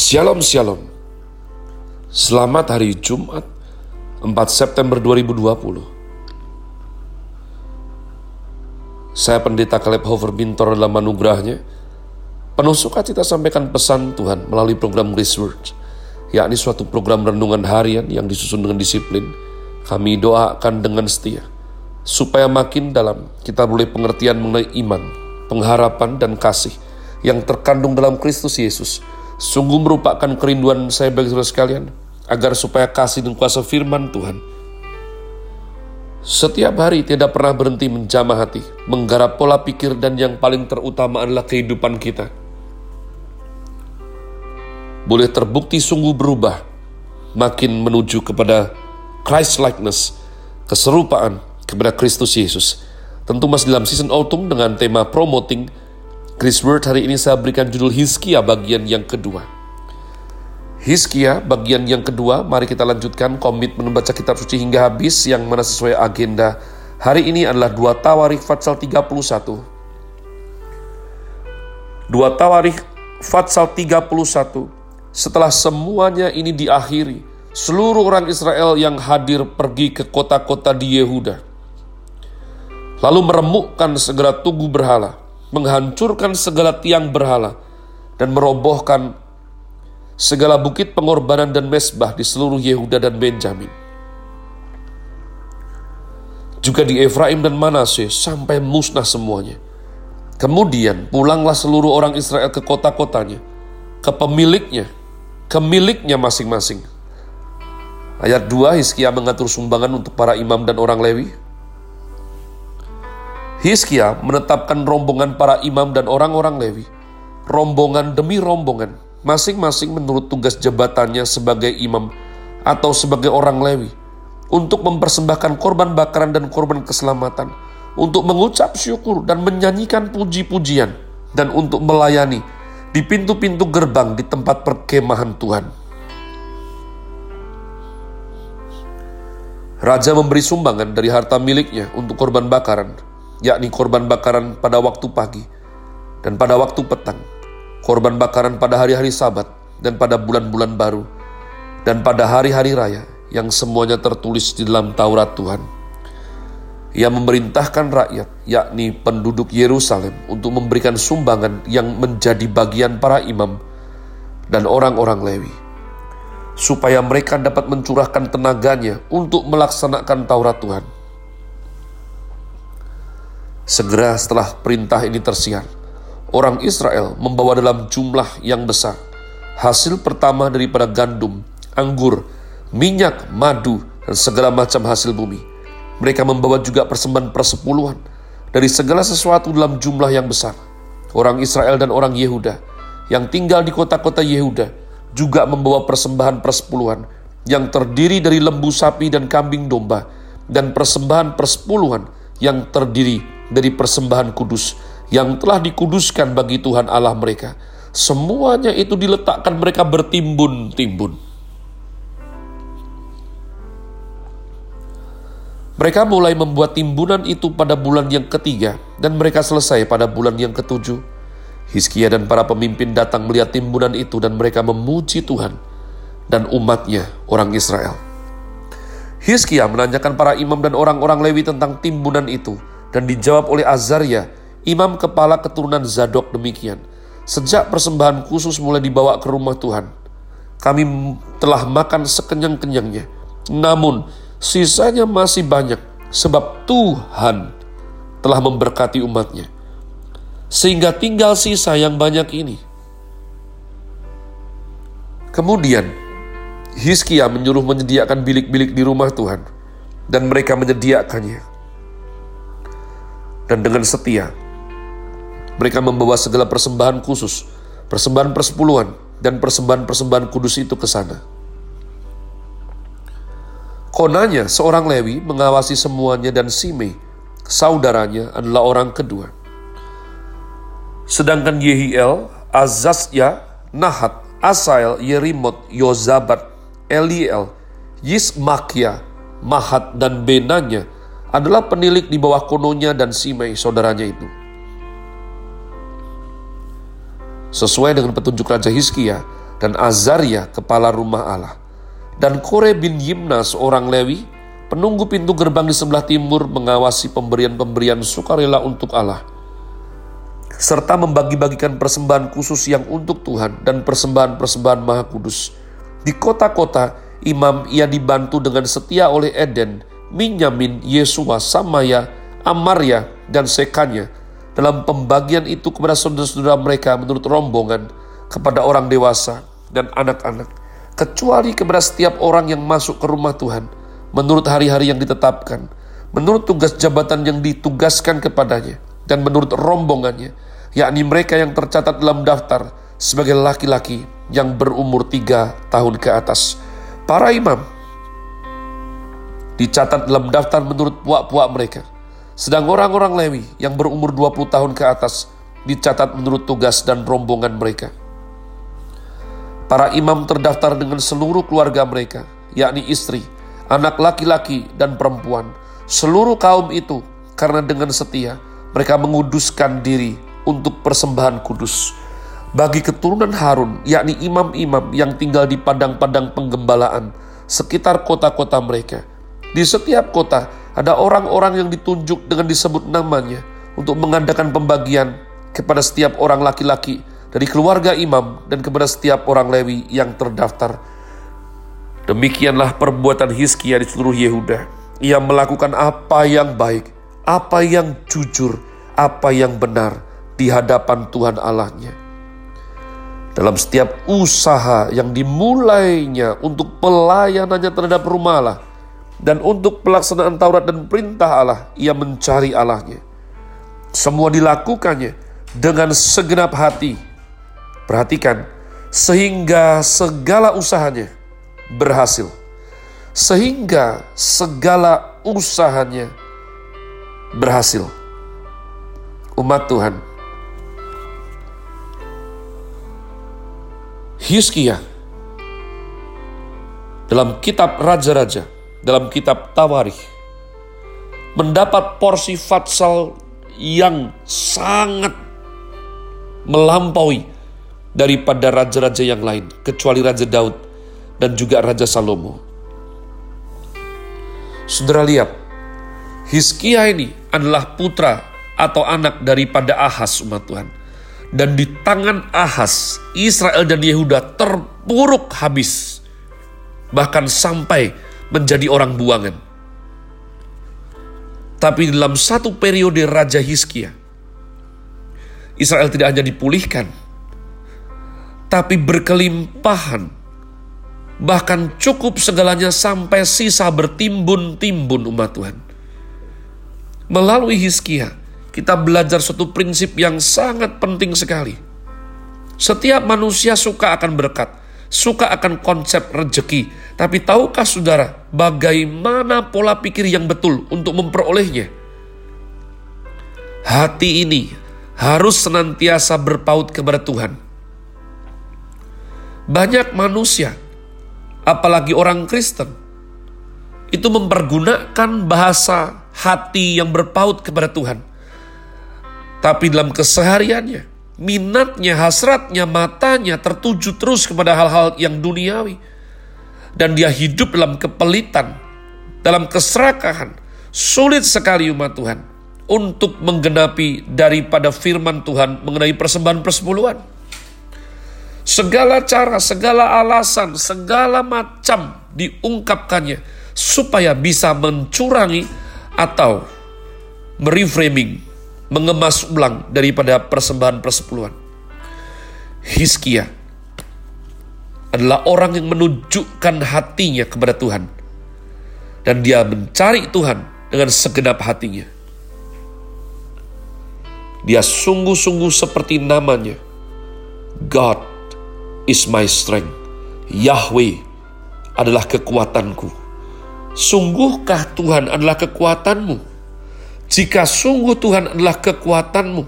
Shalom Shalom. Selamat hari Jumat 4 September 2020 Saya pendeta Caleb Hover Bintor dalam anugerahnya. Penuh sukacita sampaikan pesan Tuhan melalui program Word yakni suatu program renungan harian yang disusun dengan disiplin. Kami doakan dengan setia supaya makin dalam kita boleh pengertian mengenai iman, pengharapan dan kasih yang terkandung dalam Kristus Yesus Sungguh merupakan kerinduan saya bagi saudara sekalian, agar supaya kasih dan kuasa firman Tuhan setiap hari tidak pernah berhenti menjamah hati, menggarap pola pikir dan yang paling terutama adalah kehidupan kita. Boleh terbukti sungguh berubah, makin menuju kepada Christ likeness, keserupaan kepada Kristus Yesus. Tentu masih dalam season autumn dengan tema promoting Chris Word hari ini saya berikan judul Hiskia bagian yang kedua. Hiskia bagian yang kedua, mari kita lanjutkan komitmen membaca kitab suci hingga habis yang mana sesuai agenda. Hari ini adalah dua Tawarikh Fatsal 31. Dua Tawarikh Fatsal 31. Setelah semuanya ini diakhiri, seluruh orang Israel yang hadir pergi ke kota-kota di Yehuda. Lalu meremukkan segera tugu berhala menghancurkan segala tiang berhala, dan merobohkan segala bukit pengorbanan dan mesbah di seluruh Yehuda dan Benjamin. Juga di Efraim dan Manase sampai musnah semuanya. Kemudian pulanglah seluruh orang Israel ke kota-kotanya, ke pemiliknya, ke miliknya masing-masing. Ayat 2, Hizkia mengatur sumbangan untuk para imam dan orang Lewi. Hiskia menetapkan rombongan para imam dan orang-orang Lewi, rombongan demi rombongan, masing-masing menurut tugas jabatannya sebagai imam atau sebagai orang Lewi, untuk mempersembahkan korban bakaran dan korban keselamatan, untuk mengucap syukur dan menyanyikan puji-pujian, dan untuk melayani di pintu-pintu gerbang di tempat perkemahan Tuhan. Raja memberi sumbangan dari harta miliknya untuk korban bakaran, yakni korban bakaran pada waktu pagi dan pada waktu petang, korban bakaran pada hari-hari sabat dan pada bulan-bulan baru, dan pada hari-hari raya yang semuanya tertulis di dalam Taurat Tuhan. Ia memerintahkan rakyat, yakni penduduk Yerusalem, untuk memberikan sumbangan yang menjadi bagian para imam dan orang-orang Lewi, supaya mereka dapat mencurahkan tenaganya untuk melaksanakan Taurat Tuhan Segera setelah perintah ini tersiar, orang Israel membawa dalam jumlah yang besar hasil pertama daripada gandum, anggur, minyak, madu, dan segala macam hasil bumi. Mereka membawa juga persembahan persepuluhan dari segala sesuatu dalam jumlah yang besar. Orang Israel dan orang Yehuda yang tinggal di kota-kota Yehuda juga membawa persembahan persepuluhan yang terdiri dari lembu sapi dan kambing domba dan persembahan persepuluhan yang terdiri dari persembahan kudus yang telah dikuduskan bagi Tuhan Allah mereka. Semuanya itu diletakkan mereka bertimbun-timbun. Mereka mulai membuat timbunan itu pada bulan yang ketiga dan mereka selesai pada bulan yang ketujuh. Hizkia dan para pemimpin datang melihat timbunan itu dan mereka memuji Tuhan dan umatnya orang Israel. Hizkia menanyakan para imam dan orang-orang Lewi tentang timbunan itu dan dijawab oleh Azaria, imam kepala keturunan Zadok demikian. Sejak persembahan khusus mulai dibawa ke rumah Tuhan, kami telah makan sekenyang-kenyangnya. Namun, sisanya masih banyak sebab Tuhan telah memberkati umatnya. Sehingga tinggal sisa yang banyak ini. Kemudian, Hizkia menyuruh menyediakan bilik-bilik di rumah Tuhan, dan mereka menyediakannya dan dengan setia. Mereka membawa segala persembahan khusus, persembahan persepuluhan, dan persembahan-persembahan kudus itu ke sana. Konanya, seorang Lewi mengawasi semuanya dan Simei, saudaranya adalah orang kedua. Sedangkan Yehiel, Azazya, Nahat, Asael, Yerimot, Yozabat, Eliel, Yismakia, Mahat, dan Benanya – adalah penilik di bawah kononya dan Simei saudaranya itu. Sesuai dengan petunjuk Raja Hizkia, dan Azaria kepala rumah Allah. Dan Kore bin Yimna seorang Lewi, penunggu pintu gerbang di sebelah timur mengawasi pemberian-pemberian sukarela untuk Allah. Serta membagi-bagikan persembahan khusus yang untuk Tuhan dan persembahan-persembahan maha kudus. Di kota-kota, imam ia dibantu dengan setia oleh Eden, Minyamin, Yesua, Samaya, Amaria, dan Sekanya. Dalam pembagian itu kepada saudara-saudara mereka menurut rombongan, kepada orang dewasa, dan anak-anak, kecuali kepada setiap orang yang masuk ke rumah Tuhan. Menurut hari-hari yang ditetapkan, menurut tugas jabatan yang ditugaskan kepadanya, dan menurut rombongannya, yakni mereka yang tercatat dalam daftar sebagai laki-laki yang berumur tiga tahun ke atas. Para imam dicatat dalam daftar menurut puak-puak mereka. Sedang orang-orang Lewi yang berumur 20 tahun ke atas dicatat menurut tugas dan rombongan mereka. Para imam terdaftar dengan seluruh keluarga mereka, yakni istri, anak laki-laki, dan perempuan. Seluruh kaum itu, karena dengan setia, mereka menguduskan diri untuk persembahan kudus. Bagi keturunan Harun, yakni imam-imam yang tinggal di padang-padang penggembalaan, sekitar kota-kota mereka. Di setiap kota ada orang-orang yang ditunjuk dengan disebut namanya untuk mengadakan pembagian kepada setiap orang laki-laki dari keluarga imam dan kepada setiap orang Lewi yang terdaftar. Demikianlah perbuatan Hizkia di seluruh Yehuda. Ia melakukan apa yang baik, apa yang jujur, apa yang benar di hadapan Tuhan Allahnya. Dalam setiap usaha yang dimulainya untuk pelayanannya terhadap rumah Allah dan untuk pelaksanaan Taurat dan perintah Allah, ia mencari Allahnya. Semua dilakukannya dengan segenap hati, Perhatikan, sehingga segala usahanya berhasil. Sehingga segala usahanya berhasil. Umat Tuhan. Hizkia dalam kitab Raja-Raja, dalam kitab Tawarikh, mendapat porsi fatsal yang sangat melampaui daripada raja-raja yang lain, kecuali Raja Daud dan juga Raja Salomo. Saudara lihat, Hizkia ini adalah putra atau anak daripada Ahas umat Tuhan. Dan di tangan Ahas, Israel dan Yehuda terpuruk habis. Bahkan sampai menjadi orang buangan. Tapi dalam satu periode Raja Hizkia, Israel tidak hanya dipulihkan, tapi berkelimpahan. Bahkan cukup segalanya sampai sisa bertimbun-timbun umat Tuhan. Melalui Hizkia, kita belajar suatu prinsip yang sangat penting sekali. Setiap manusia suka akan berkat, suka akan konsep rejeki. Tapi tahukah saudara bagaimana pola pikir yang betul untuk memperolehnya? Hati ini harus senantiasa berpaut kepada Tuhan banyak manusia, apalagi orang Kristen, itu mempergunakan bahasa hati yang berpaut kepada Tuhan. Tapi dalam kesehariannya, minatnya, hasratnya, matanya tertuju terus kepada hal-hal yang duniawi. Dan dia hidup dalam kepelitan, dalam keserakahan. Sulit sekali umat Tuhan untuk menggenapi daripada firman Tuhan mengenai persembahan persepuluhan segala cara, segala alasan, segala macam diungkapkannya supaya bisa mencurangi atau mereframing, mengemas ulang daripada persembahan persepuluhan. Hizkia adalah orang yang menunjukkan hatinya kepada Tuhan. Dan dia mencari Tuhan dengan segenap hatinya. Dia sungguh-sungguh seperti namanya. God is my strength. Yahweh adalah kekuatanku. Sungguhkah Tuhan adalah kekuatanmu? Jika sungguh Tuhan adalah kekuatanmu,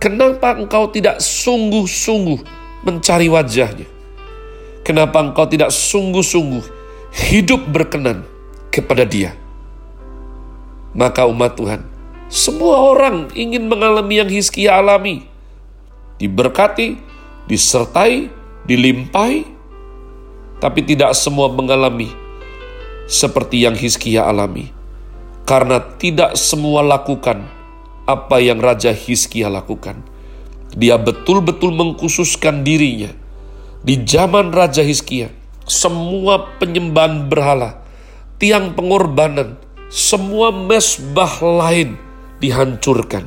kenapa engkau tidak sungguh-sungguh mencari wajahnya? Kenapa engkau tidak sungguh-sungguh hidup berkenan kepada dia? Maka umat Tuhan, semua orang ingin mengalami yang Hizkia alami. Diberkati, disertai, dilimpahi, tapi tidak semua mengalami seperti yang Hizkia alami. Karena tidak semua lakukan apa yang Raja Hizkia lakukan. Dia betul-betul mengkhususkan dirinya. Di zaman Raja Hizkia, semua penyembahan berhala, tiang pengorbanan, semua mesbah lain dihancurkan.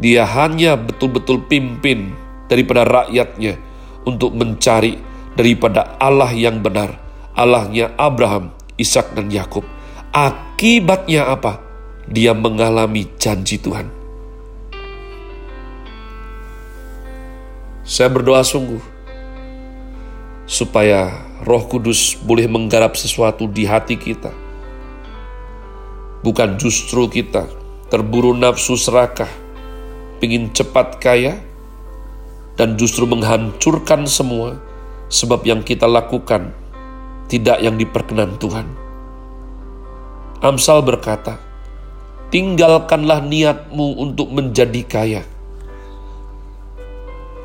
Dia hanya betul-betul pimpin daripada rakyatnya untuk mencari daripada Allah yang benar, Allahnya Abraham, Ishak dan Yakub. Akibatnya apa? Dia mengalami janji Tuhan. Saya berdoa sungguh supaya Roh Kudus boleh menggarap sesuatu di hati kita. Bukan justru kita terburu nafsu serakah, ingin cepat kaya, dan justru menghancurkan semua sebab yang kita lakukan tidak yang diperkenan Tuhan. Amsal berkata, tinggalkanlah niatmu untuk menjadi kaya.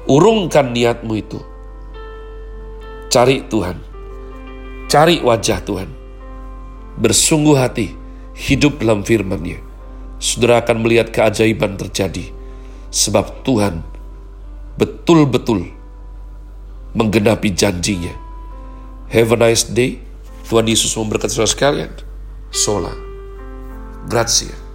Urungkan niatmu itu. Cari Tuhan. Cari wajah Tuhan. Bersungguh hati, hidup dalam firman-Nya. Saudara akan melihat keajaiban terjadi. Sebab Tuhan betul-betul menggenapi janjinya. Have a nice day. Tuhan Yesus memberkati saudara sekalian. Sola. Grazie.